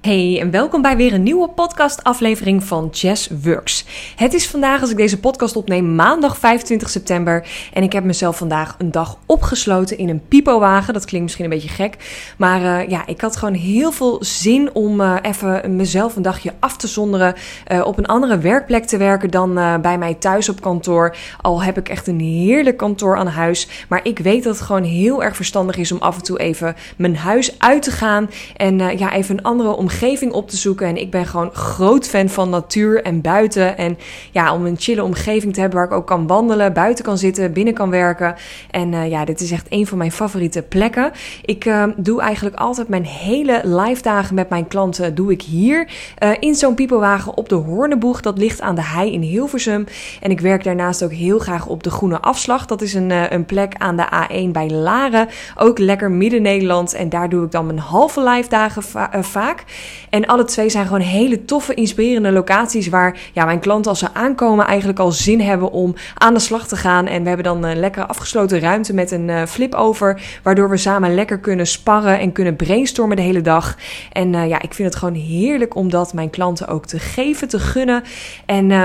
Hey en welkom bij weer een nieuwe podcastaflevering van Jazz Works. Het is vandaag, als ik deze podcast opneem, maandag 25 september. En ik heb mezelf vandaag een dag opgesloten in een pipowagen. Dat klinkt misschien een beetje gek. Maar uh, ja, ik had gewoon heel veel zin om uh, even mezelf een dagje af te zonderen. Uh, op een andere werkplek te werken dan bij mij thuis op kantoor. Al heb ik echt een heerlijk kantoor aan huis. Maar ik weet dat het gewoon heel erg verstandig is om af en toe even mijn huis uit te gaan. En ja, even een andere omgeving omgeving op te zoeken. En ik ben gewoon groot fan van natuur en buiten. En ja, om een chille omgeving te hebben waar ik ook kan wandelen, buiten kan zitten, binnen kan werken. En uh, ja, dit is echt een van mijn favoriete plekken. Ik uh, doe eigenlijk altijd mijn hele live dagen met mijn klanten doe ik hier. In zo'n piepelwagen op de Hoorneboeg. Dat ligt aan de hei in Hilversum. En ik werk daarnaast ook heel graag op de Groene Afslag. Dat is een, een plek aan de A1 bij Laren. Ook lekker midden Nederland. En daar doe ik dan mijn halve live dagen va vaak. En alle twee zijn gewoon hele toffe, inspirerende locaties waar ja, mijn klanten als ze aankomen eigenlijk al zin hebben om aan de slag te gaan. En we hebben dan een lekker afgesloten ruimte met een uh, flip over, waardoor we samen lekker kunnen sparren en kunnen brainstormen de hele dag. En uh, ja, ik vind het gewoon heerlijk om dat mijn klanten ook te geven, te gunnen. En uh,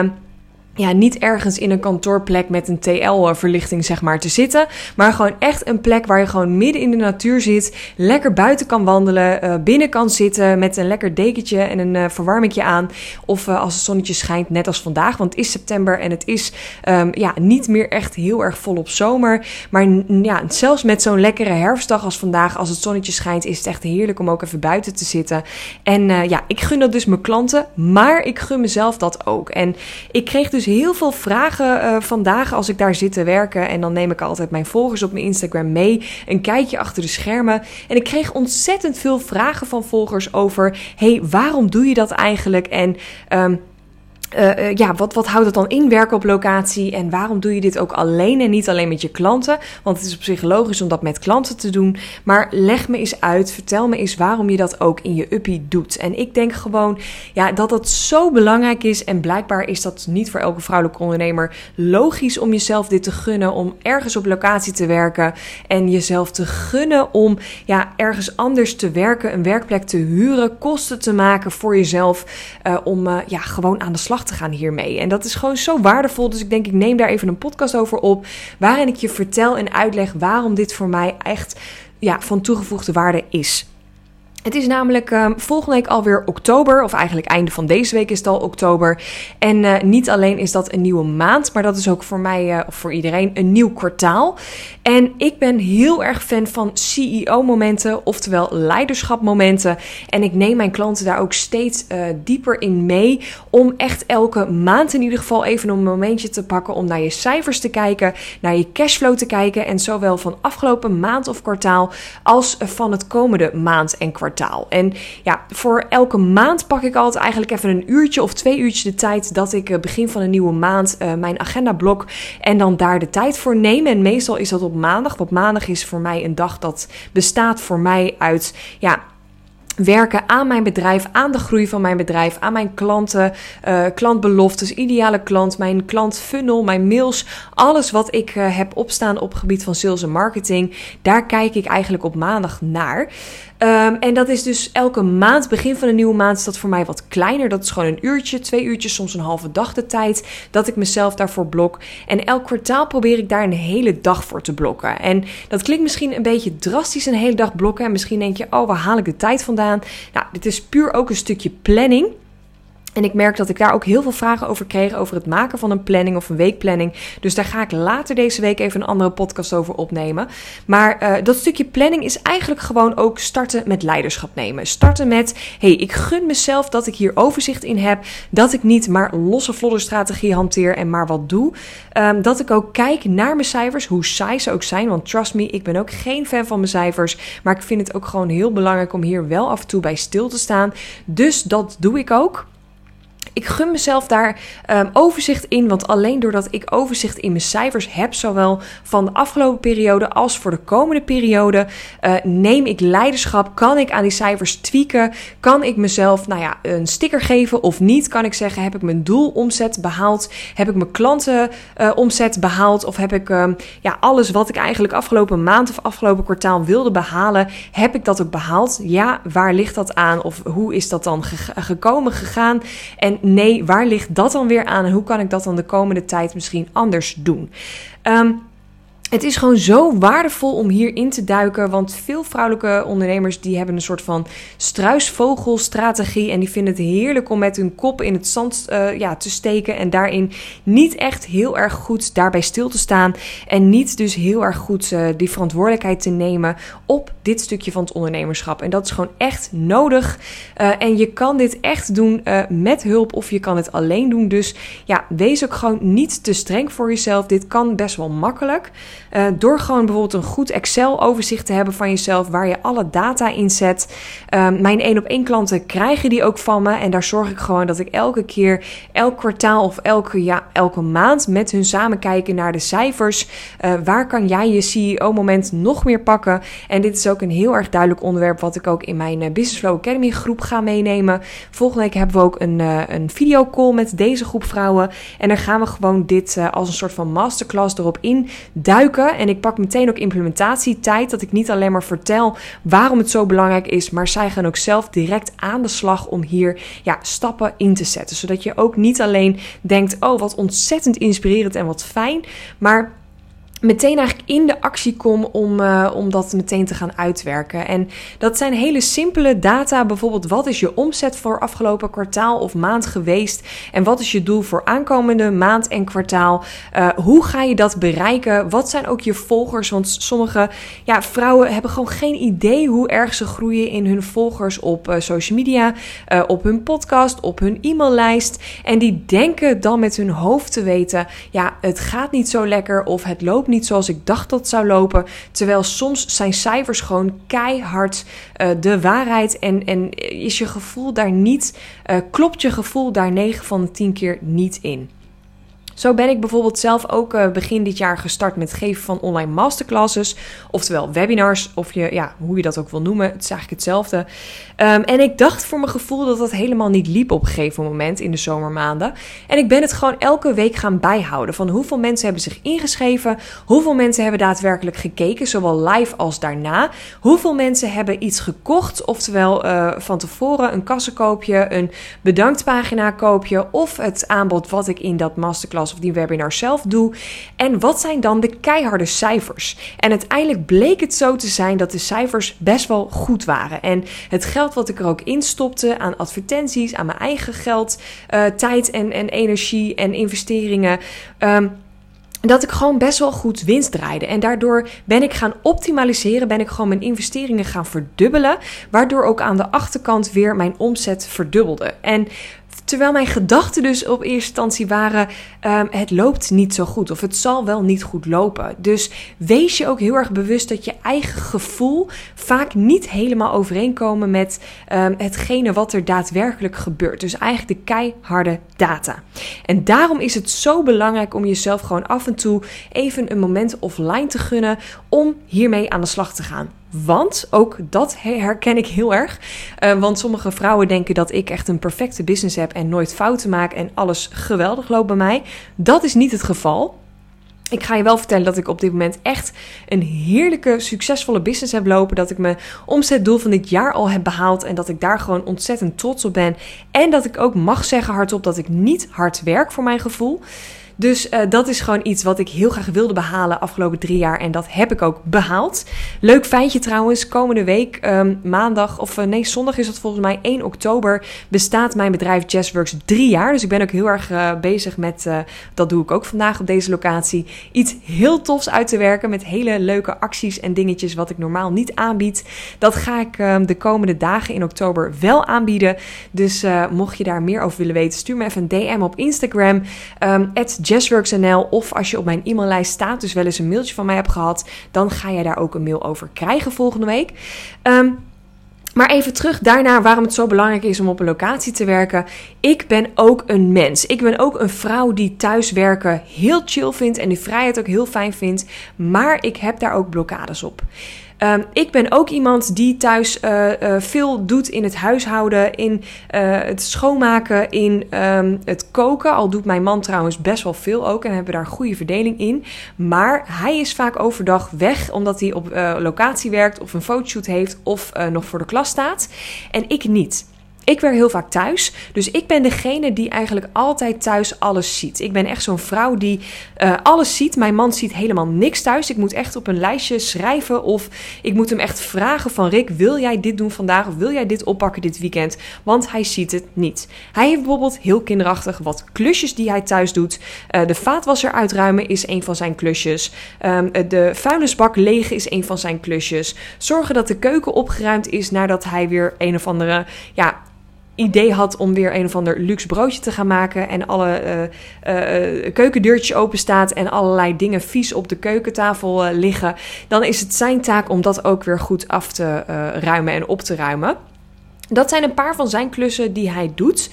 ja, niet ergens in een kantoorplek met een TL-verlichting, zeg maar, te zitten. Maar gewoon echt een plek waar je gewoon midden in de natuur zit. Lekker buiten kan wandelen. Uh, binnen kan zitten met een lekker dekentje en een uh, verwarmingje aan. Of uh, als het zonnetje schijnt, net als vandaag. Want het is september en het is um, ja, niet meer echt heel erg volop zomer. Maar ja, zelfs met zo'n lekkere herfstdag als vandaag, als het zonnetje schijnt, is het echt heerlijk om ook even buiten te zitten. En ja, ik gun dat dus mijn klanten. Maar ik gun mezelf dat ook. En ik kreeg dus dus heel veel vragen uh, vandaag als ik daar zit te werken. En dan neem ik altijd mijn volgers op mijn Instagram mee. Een kijkje achter de schermen. En ik kreeg ontzettend veel vragen van volgers over: hey, waarom doe je dat eigenlijk? En. Um, uh, uh, ja, wat, wat houdt het dan in werken op locatie en waarom doe je dit ook alleen en niet alleen met je klanten? Want het is op zich logisch om dat met klanten te doen. Maar leg me eens uit, vertel me eens waarom je dat ook in je uppie doet. En ik denk gewoon ja, dat dat zo belangrijk is. En blijkbaar is dat niet voor elke vrouwelijke ondernemer logisch om jezelf dit te gunnen. Om ergens op locatie te werken en jezelf te gunnen om ja, ergens anders te werken, een werkplek te huren, kosten te maken voor jezelf. Uh, om ja, gewoon aan de slag te gaan hiermee. En dat is gewoon zo waardevol. Dus ik denk, ik neem daar even een podcast over op. Waarin ik je vertel en uitleg waarom dit voor mij echt ja, van toegevoegde waarde is. Het is namelijk uh, volgende week alweer oktober, of eigenlijk einde van deze week is het al oktober. En uh, niet alleen is dat een nieuwe maand, maar dat is ook voor mij, uh, of voor iedereen, een nieuw kwartaal. En ik ben heel erg fan van CEO-momenten, oftewel leiderschapmomenten. En ik neem mijn klanten daar ook steeds dieper in mee, om echt elke maand in ieder geval even een momentje te pakken om naar je cijfers te kijken, naar je cashflow te kijken. En zowel van afgelopen maand of kwartaal als van het komende maand en kwartaal. En ja, voor elke maand pak ik altijd eigenlijk even een uurtje of twee uurtjes de tijd dat ik eh, begin van een nieuwe maand uh, mijn agenda blok en dan daar de tijd voor neem. En meestal is dat op maandag, want maandag is voor mij een dag dat bestaat voor mij uit ja, werken aan mijn bedrijf, aan de groei van mijn bedrijf, aan mijn klanten, uh, klantbeloftes, ideale klant, mijn klantfunnel, mijn mails, alles wat ik heb opstaan op het gebied van sales en marketing. Daar kijk ik eigenlijk op maandag naar. Um, en dat is dus elke maand, begin van een nieuwe maand, is dat voor mij wat kleiner. Dat is gewoon een uurtje, twee uurtjes, soms een halve dag de tijd dat ik mezelf daarvoor blok. En elk kwartaal probeer ik daar een hele dag voor te blokken. En dat klinkt misschien een beetje drastisch, een hele dag blokken. En misschien denk je, oh, waar haal ik de tijd vandaan? Nou, dit is puur ook een stukje planning. En ik merk dat ik daar ook heel veel vragen over kreeg, over het maken van een planning of een weekplanning. Dus daar ga ik later deze week even een andere podcast over opnemen. Maar uh, dat stukje planning is eigenlijk gewoon ook starten met leiderschap nemen. Starten met, hey, ik gun mezelf dat ik hier overzicht in heb. Dat ik niet maar losse strategie hanteer en maar wat doe. Um, dat ik ook kijk naar mijn cijfers, hoe saai ze ook zijn. Want trust me, ik ben ook geen fan van mijn cijfers. Maar ik vind het ook gewoon heel belangrijk om hier wel af en toe bij stil te staan. Dus dat doe ik ook. Ik gun mezelf daar um, overzicht in, want alleen doordat ik overzicht in mijn cijfers heb, zowel van de afgelopen periode als voor de komende periode, uh, neem ik leiderschap. Kan ik aan die cijfers tweaken? Kan ik mezelf, nou ja, een sticker geven of niet? Kan ik zeggen, heb ik mijn doel omzet behaald? Heb ik mijn klanten uh, omzet behaald? Of heb ik um, ja, alles wat ik eigenlijk afgelopen maand of afgelopen kwartaal wilde behalen, heb ik dat ook behaald? Ja, waar ligt dat aan? Of hoe is dat dan ge gekomen, gegaan? En nee, waar ligt dat dan weer aan en hoe kan ik dat dan de komende tijd misschien anders doen? Um, het is gewoon zo waardevol om hierin te duiken. Want veel vrouwelijke ondernemers die hebben een soort van struisvogelstrategie. En die vinden het heerlijk om met hun kop in het zand uh, ja, te steken. En daarin niet echt heel erg goed daarbij stil te staan. En niet dus heel erg goed uh, die verantwoordelijkheid te nemen op dit stukje van het ondernemerschap. En dat is gewoon echt nodig. Uh, en je kan dit echt doen met hulp of je kan het alleen doen. Dus ja, wees ook gewoon niet te streng voor jezelf. Dit kan best wel makkelijk. Uh, door gewoon bijvoorbeeld een goed Excel-overzicht te hebben van jezelf, waar je alle data in zet. Uh, mijn één op één klanten krijgen die ook van me. En daar zorg ik gewoon dat ik elke keer, elk kwartaal of elke, ja, elke maand met hun samen kijken naar de cijfers. Uh, waar kan jij je CEO-moment nog meer pakken? En dit is ook een heel erg duidelijk onderwerp, wat ik ook in mijn eh, Business Flow Academy groep ga meenemen. Volgende week hebben we ook een, een videocall met deze groep vrouwen. En dan gaan we gewoon dit als een soort van masterclass erop in duiken. En ik pak meteen ook implementatietijd. Dat ik niet alleen maar vertel waarom het zo belangrijk is. Maar zij gaan ook zelf direct aan de slag om hier ja, stappen in te zetten. Zodat je ook niet alleen denkt: oh, wat ontzettend inspirerend en wat fijn. Maar meteen eigenlijk in de actie kom om, uh, om dat meteen te gaan uitwerken. En dat zijn hele simpele data. Bijvoorbeeld, wat is je omzet voor afgelopen kwartaal of maand geweest? En wat is je doel voor aankomende maand en kwartaal? Uh, hoe ga je dat bereiken? Wat zijn ook je volgers? Want sommige ja, vrouwen hebben gewoon geen idee hoe erg ze groeien in hun volgers op uh, social media, op hun podcast, op hun e-maillijst. En die denken dan met hun hoofd te weten: ja, het gaat niet zo lekker of het loopt niet zoals ik dacht dat het zou lopen. Terwijl soms zijn cijfers gewoon keihard uh, de waarheid. En, en is je gevoel daar niet, uh, klopt je gevoel daar 9 van de 10 keer niet in. Zo ben ik bijvoorbeeld zelf ook uh, begin dit jaar gestart met geven van online masterclasses. Oftewel webinars, of je, ja, hoe je dat ook wil noemen. Het is eigenlijk hetzelfde. Um, en ik dacht voor mijn gevoel dat dat helemaal niet liep op een gegeven moment in de zomermaanden. En ik ben het gewoon elke week gaan bijhouden. Van hoeveel mensen hebben zich ingeschreven. Hoeveel mensen hebben daadwerkelijk gekeken, zowel live als daarna. Hoeveel mensen hebben iets gekocht. Oftewel uh, van tevoren een kassenkoopje, een bedanktpagina koopje. Of het aanbod wat ik in dat masterclass of die webinar zelf doe. En wat zijn dan de keiharde cijfers? En uiteindelijk bleek het zo te zijn dat de cijfers best wel goed waren. En het geld wat ik er ook in stopte aan advertenties, aan mijn eigen geld, uh, tijd en, en energie en investeringen. Um, dat ik gewoon best wel goed winst draaide. En daardoor ben ik gaan optimaliseren, ben ik gewoon mijn investeringen gaan verdubbelen, waardoor ook aan de achterkant weer mijn omzet verdubbelde. En Terwijl mijn gedachten dus op eerste instantie waren: um, het loopt niet zo goed of het zal wel niet goed lopen. Dus wees je ook heel erg bewust dat je eigen gevoel vaak niet helemaal overeenkomen met um, hetgene wat er daadwerkelijk gebeurt. Dus eigenlijk de keiharde data. En daarom is het zo belangrijk om jezelf gewoon af en toe even een moment offline te gunnen om hiermee aan de slag te gaan. Want ook dat herken ik heel erg. Uh, want sommige vrouwen denken dat ik echt een perfecte business heb en nooit fouten maak en alles geweldig loopt bij mij. Dat is niet het geval. Ik ga je wel vertellen dat ik op dit moment echt een heerlijke, succesvolle business heb lopen. Dat ik mijn omzetdoel van dit jaar al heb behaald. En dat ik daar gewoon ontzettend trots op ben. En dat ik ook mag zeggen hardop dat ik niet hard werk voor mijn gevoel. Dus uh, dat is gewoon iets wat ik heel graag wilde behalen afgelopen drie jaar. En dat heb ik ook behaald. Leuk feitje trouwens. Komende week, um, maandag, of uh, nee, zondag is het volgens mij 1 oktober, bestaat mijn bedrijf Jazzworks drie jaar. Dus ik ben ook heel erg uh, bezig met, dat doe ik ook vandaag op deze locatie, iets heel tofs uit te werken. Met hele leuke acties en dingetjes wat ik normaal niet aanbied. Dat ga ik um, de komende dagen in oktober wel aanbieden. Dus mocht je daar meer over willen weten, stuur me even een DM op Instagram. Um, jazzworks.nl of als je op mijn e-maillijst staat, dus wel eens een mailtje van mij hebt gehad, dan ga je daar ook een mail over krijgen volgende week. Um, Maar even terug daarna waarom het zo belangrijk is om op een locatie te werken. Ik ben ook een mens. Ik ben ook een vrouw die thuiswerken heel chill vindt en die vrijheid ook heel fijn vindt. Maar ik heb daar ook blokkades op. Ehm, ik ben ook iemand die thuis uh, veel doet in het huishouden, in uh, het schoonmaken, in um, het koken. Al doet mijn man trouwens best wel veel ook en hebben we daar een goede verdeling in. Maar hij is vaak overdag weg omdat hij op locatie werkt of een fotoshoot heeft of nog voor de klas staat. En ik niet. Ik werk heel vaak thuis. Dus ik ben degene die eigenlijk altijd thuis alles ziet. Ik ben echt zo'n vrouw die uh, alles ziet. Mijn man ziet helemaal niks thuis. Ik moet echt op een lijstje schrijven. Of ik moet hem echt vragen van Rick, wil jij dit doen vandaag? Of wil jij dit oppakken dit weekend? Want hij ziet het niet. Hij heeft bijvoorbeeld heel kinderachtig wat klusjes die hij thuis doet. Uh, de vaatwasser uitruimen is een van zijn klusjes. Um, de vuilnisbak legen is een van zijn klusjes. Zorgen dat de keuken opgeruimd is nadat hij weer een of andere... Ja, idee had om weer een of ander luxe broodje te gaan maken en alle uh, uh, keukendeurtjes open staat en allerlei dingen vies op de keukentafel liggen, dan is het zijn taak om dat ook weer goed af te ruimen en op te ruimen. Dat zijn een paar van zijn klussen die hij doet.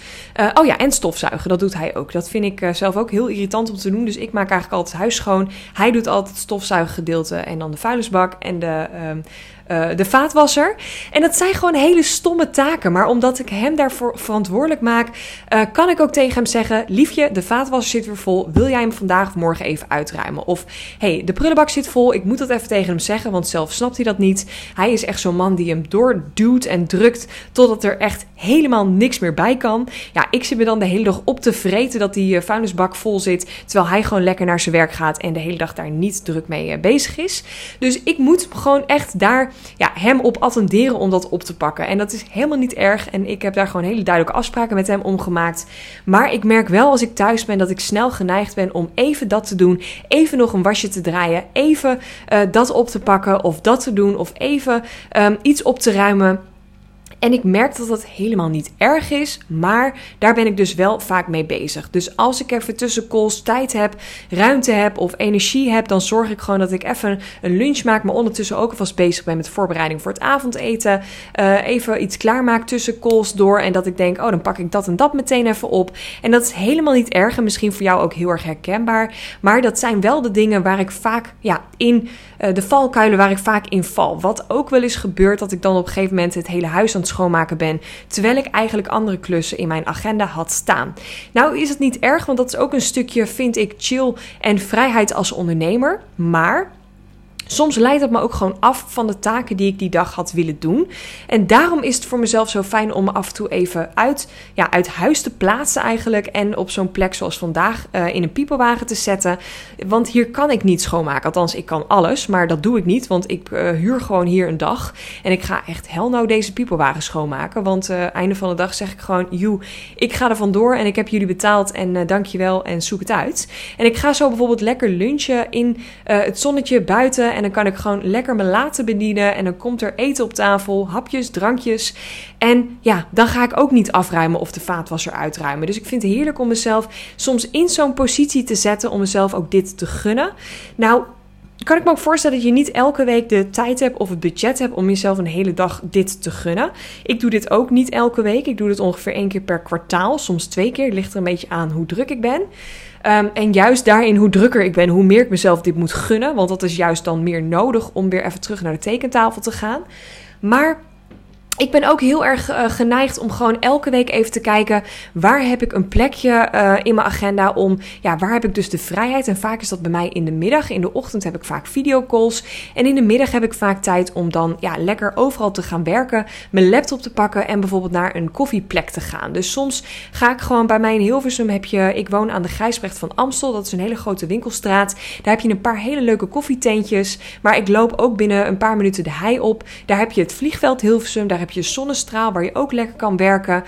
Oh ja, en stofzuigen, dat doet hij ook. Dat vind ik zelf ook heel irritant om te doen. Dus ik maak eigenlijk altijd huis schoon. Hij doet altijd het stofzuiggedeelte en dan de vuilnisbak en de, uh, uh, de vaatwasser. En dat zijn gewoon hele stomme taken. Maar omdat ik hem daarvoor verantwoordelijk maak, uh, kan ik ook tegen hem zeggen: Liefje, de vaatwasser zit weer vol. Wil jij hem vandaag of morgen even uitruimen? Of hey, de prullenbak zit vol. Ik moet dat even tegen hem zeggen, want zelf snapt hij dat niet. Hij is echt zo'n man die hem doorduwt en drukt totdat er echt helemaal niks meer bij kan. Ja, ik zit me dan de hele dag op te vreten dat die uh, vuilnisbak vol zit. Terwijl hij gewoon lekker naar zijn werk gaat en de hele dag daar niet druk mee bezig is. Dus ik moet gewoon echt daar ja, hem op attenderen om dat op te pakken. En dat is helemaal niet erg. En ik heb daar gewoon hele duidelijke afspraken met hem omgemaakt. Maar ik merk wel als ik thuis ben dat ik snel geneigd ben om even dat te doen. Even nog een wasje te draaien. Even uh, dat op te pakken of dat te doen. Of even um, iets op te ruimen. En ik merk dat dat helemaal niet erg is, maar daar ben ik dus wel vaak mee bezig. Dus als ik even tussen calls tijd heb, ruimte heb of energie heb, dan zorg ik gewoon dat ik even een lunch maak, maar ondertussen ook alvast bezig ben met voorbereiding voor het avondeten. Uh, even iets klaarmaak tussen calls door en dat ik denk, oh dan pak ik dat en dat meteen even op. En dat is helemaal niet erg en misschien voor jou ook heel erg herkenbaar, maar dat zijn wel de dingen waar ik vaak ja, in uh, de valkuilen waar ik vaak in val. Wat ook wel eens gebeurt dat ik dan op een gegeven moment het hele huis aan het schoonmaken ben, terwijl ik eigenlijk andere klussen in mijn agenda had staan. Nou is het niet erg, want dat is ook een stukje, vind ik, chill en vrijheid als ondernemer. Maar Soms leidt het me ook gewoon af van de taken die ik die dag had willen doen. En daarom is het voor mezelf zo fijn om me af en toe even uit, ja, uit huis te plaatsen eigenlijk. En op zo'n plek zoals vandaag uh, in een piepelwagen te zetten. Want hier kan ik niet schoonmaken. Althans, ik kan alles, maar dat doe ik niet. Want ik uh, huur gewoon hier een dag. En ik ga echt hel nou deze piepelwagen schoonmaken. Want uh, einde van de dag zeg ik gewoon, joe, ik ga er vandoor en ik heb jullie betaald. En dankjewel en zoek het uit. En ik ga zo bijvoorbeeld lekker lunchen in het zonnetje buiten en dan kan ik gewoon lekker me laten bedienen. En dan komt er eten op tafel, hapjes, drankjes. En ja, dan ga ik ook niet afruimen of de vaatwasser uitruimen. Dus ik vind het heerlijk om mezelf soms in zo'n positie te zetten om mezelf ook dit te gunnen. Nou, kan ik me ook voorstellen dat je niet elke week de tijd hebt of het budget hebt om jezelf een hele dag dit te gunnen. Ik doe dit ook niet elke week. Ik doe dit ongeveer één keer per kwartaal, soms twee keer. Het ligt er een beetje aan hoe druk ik ben. Um, en juist daarin, hoe drukker ik ben, hoe meer ik mezelf dit moet gunnen. Want dat is juist dan meer nodig om weer even terug naar de tekentafel te gaan. Maar ik ben ook heel erg uh, geneigd om gewoon elke week even te kijken waar heb ik een plekje uh, in mijn agenda om, ja, waar heb ik dus de vrijheid? En vaak is dat bij mij in de middag. In de ochtend heb ik vaak videocalls en in de middag heb ik vaak tijd om dan ja, lekker overal te gaan werken, mijn laptop te pakken en bijvoorbeeld naar een koffieplek te gaan. Dus soms ga ik gewoon bij mij in Hilversum heb je, ik woon aan de Grijsbrecht van Amstel, dat is een hele grote winkelstraat. Daar heb je een paar hele leuke koffietentjes, maar ik loop ook binnen een paar minuten de hei op. Daar heb je het vliegveld Hilversum, daar heb je zonnestraal waar je ook lekker kan werken. Um,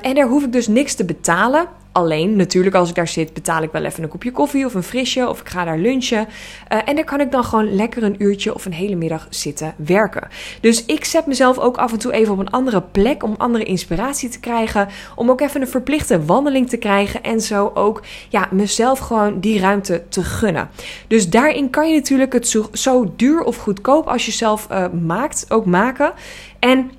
en daar hoef ik dus niks te betalen. Alleen, natuurlijk, als ik daar zit, betaal ik wel even een kopje koffie of een frisje of ik ga daar lunchen. Uh, en daar kan ik dan gewoon lekker een uurtje of een hele middag zitten werken. Dus ik zet mezelf ook af en toe even op een andere plek om andere inspiratie te krijgen. Om ook even een verplichte wandeling te krijgen en zo ook ja, mezelf gewoon die ruimte te gunnen. Dus daarin kan je natuurlijk het zo, duur of goedkoop als je zelf uh, maakt ook maken. En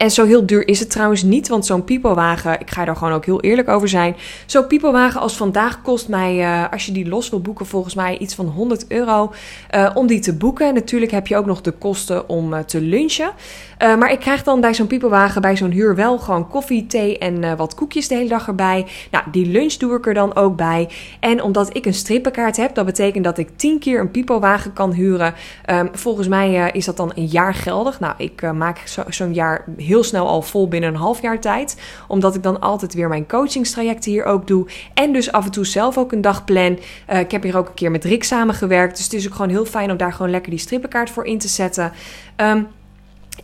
En zo heel duur is het trouwens niet, want zo'n pipowagen, ik ga daar gewoon ook heel eerlijk over zijn. Zo'n pipowagen als vandaag kost mij, uh, als je die los wil boeken, volgens mij iets van 100 euro uh, om die te boeken. En natuurlijk heb je ook nog de kosten om uh, te lunchen. maar ik krijg dan bij zo'n pipowagen, bij zo'n huur wel gewoon koffie, thee en wat koekjes de hele dag erbij. Nou, die lunch doe ik er dan ook bij. En omdat ik een strippenkaart heb, dat betekent dat ik 10 keer een pipowagen kan huren. Um, volgens mij is dat dan een jaar geldig. Nou, ik maak zo'n zo jaar heel snel al vol binnen een half jaar tijd. Omdat ik dan altijd weer mijn coachingstrajecten hier ook doe. En dus af en toe zelf ook een dag plan. Uh, ik heb hier ook een keer met Rick samengewerkt. Dus het is ook gewoon heel fijn om daar gewoon lekker die strippenkaart voor in te zetten. Um,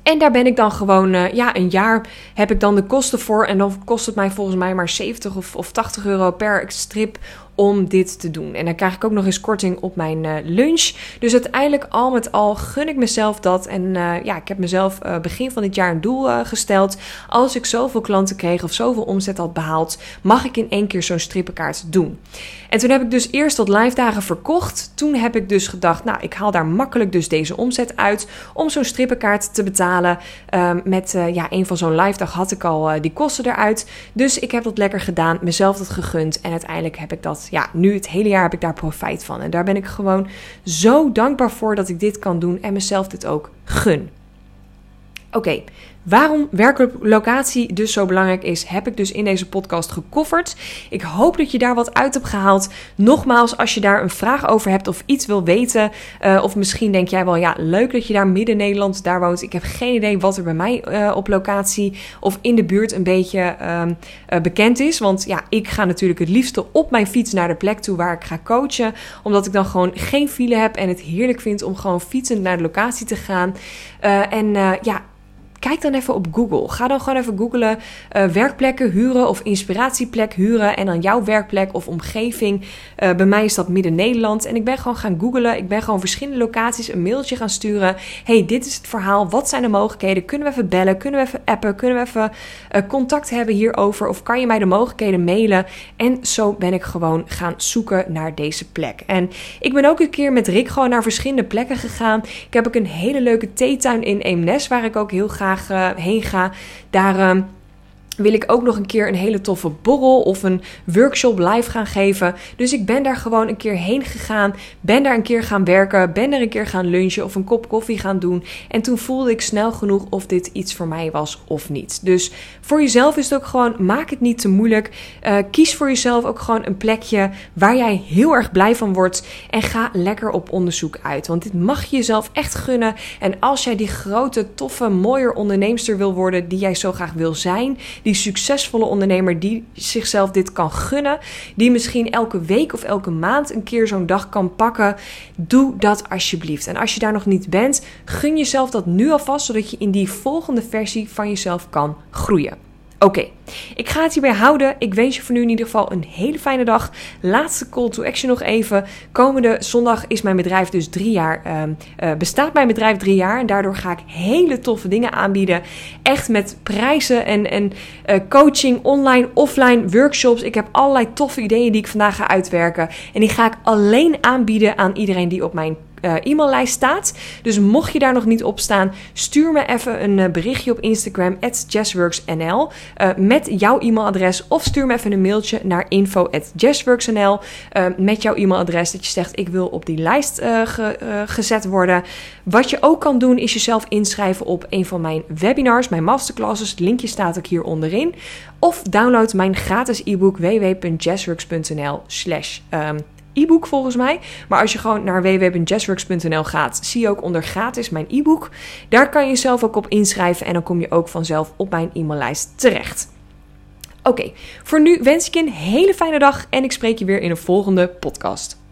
en daar ben ik dan gewoon, uh, ja, een jaar heb ik dan de kosten voor. En dan kost het mij volgens mij maar 70 of, of 80 euro per strip om dit te doen. En dan krijg ik ook nog eens korting op mijn uh, lunch. Dus uiteindelijk al met al gun ik mezelf dat. En uh, ja, ik heb mezelf uh, begin van dit jaar een doel gesteld. Als ik zoveel klanten kreeg of zoveel omzet had behaald, mag ik in één keer zo'n strippenkaart doen. En toen heb ik dus eerst tot live dagen verkocht. Toen heb ik dus gedacht, nou, ik haal daar makkelijk dus deze omzet uit om zo'n strippenkaart te betalen. Um, met ja, een van zo'n live dag had ik al die kosten eruit. Dus ik heb dat lekker gedaan, mezelf dat gegund. En uiteindelijk heb ik dat ja, nu het hele jaar heb ik daar profijt van. En daar ben ik gewoon zo dankbaar voor dat ik dit kan doen en mezelf dit ook gun. Oké, Waarom werklocatie dus zo belangrijk is, heb ik dus in deze podcast gekofferd. Ik hoop dat je daar wat uit hebt gehaald. Nogmaals, als je daar een vraag over hebt of iets wil weten, uh, of misschien denk jij wel, ja, leuk dat je daar midden Nederland daar woont. Ik heb geen idee wat er bij mij uh, op locatie of in de buurt een beetje uh, bekend is. Want ja, ik ga natuurlijk het liefste op mijn fiets naar de plek toe waar ik ga coachen. Omdat ik dan gewoon geen file heb en het heerlijk vind om gewoon fietsend naar de locatie te gaan. en ja, kijk dan even op Google. Ga dan gewoon even googlen uh, werkplekken huren of inspiratieplek huren. En dan jouw werkplek of omgeving. Uh, bij mij is dat Midden-Nederland. En ik ben gewoon gaan googlen. Ik ben gewoon verschillende locaties een mailtje gaan sturen. hey, dit is het verhaal. Wat zijn de mogelijkheden? Kunnen we even bellen? Kunnen we even appen? Kunnen we even uh, contact hebben hierover? Of kan je mij de mogelijkheden mailen? En zo ben ik gewoon gaan zoeken naar deze plek. En ik ben ook een keer met Rick gewoon naar verschillende plekken gegaan. Ik heb ook een hele leuke theetuin in Eemnes. Waar ik ook heel graag uh, heen ga. Daar ehm, wil ik ook nog een keer een hele toffe borrel of een workshop live gaan geven. Dus ik ben daar gewoon een keer heen gegaan, ben daar een keer gaan werken, ben er een keer gaan lunchen of een kop koffie gaan doen. En toen voelde ik snel genoeg of dit iets voor mij was of niet. Dus voor jezelf is het ook gewoon, maak het niet te moeilijk. Uh, kies voor jezelf ook gewoon een plekje waar jij heel erg blij van wordt en ga lekker op onderzoek uit. Want dit mag je jezelf echt gunnen. En als jij die grote, toffe, mooier onderneemster wil worden die jij zo graag wil zijn, die succesvolle ondernemer die zichzelf dit kan gunnen, die misschien elke week of elke maand een keer zo'n dag kan pakken, doe dat alsjeblieft. En als je daar nog niet bent, gun jezelf dat nu alvast, zodat je in die volgende versie van jezelf kan groeien. Oké, ik ga het hierbij houden. Ik wens je voor nu in ieder geval een hele fijne dag. Laatste call to action nog even. Komende zondag is mijn bedrijf dus drie jaar, uh, bestaat mijn bedrijf drie jaar. En daardoor ga ik hele toffe dingen aanbieden. Echt met prijzen en, en uh, coaching, online, offline, workshops. Ik heb allerlei toffe ideeën die ik vandaag ga uitwerken. En die ga ik alleen aanbieden aan iedereen die op mijn uh, e-maillijst staat. Dus mocht je daar nog niet op staan, stuur me even een uh, berichtje op Instagram, jazzworksnl, uh, met jouw e-mailadres. Of stuur me even een mailtje naar info.jazzworksnl met jouw e-mailadres. Dat je zegt, ik wil op die lijst ge, gezet worden. Wat je ook kan doen, is jezelf inschrijven op een van mijn webinars, mijn masterclasses. Het linkje staat ook hier onderin. Of download mijn gratis e-book www.jazzworks.nl slash ehm, e-book volgens mij. Maar als je gewoon naar www.jazzworks.nl gaat, zie je ook onder gratis mijn e-book. Daar kan je jezelf ook op inschrijven en dan kom je ook vanzelf op mijn e-maillijst terecht. Oké, voor nu wens ik je een hele fijne dag en ik spreek je weer in een volgende podcast.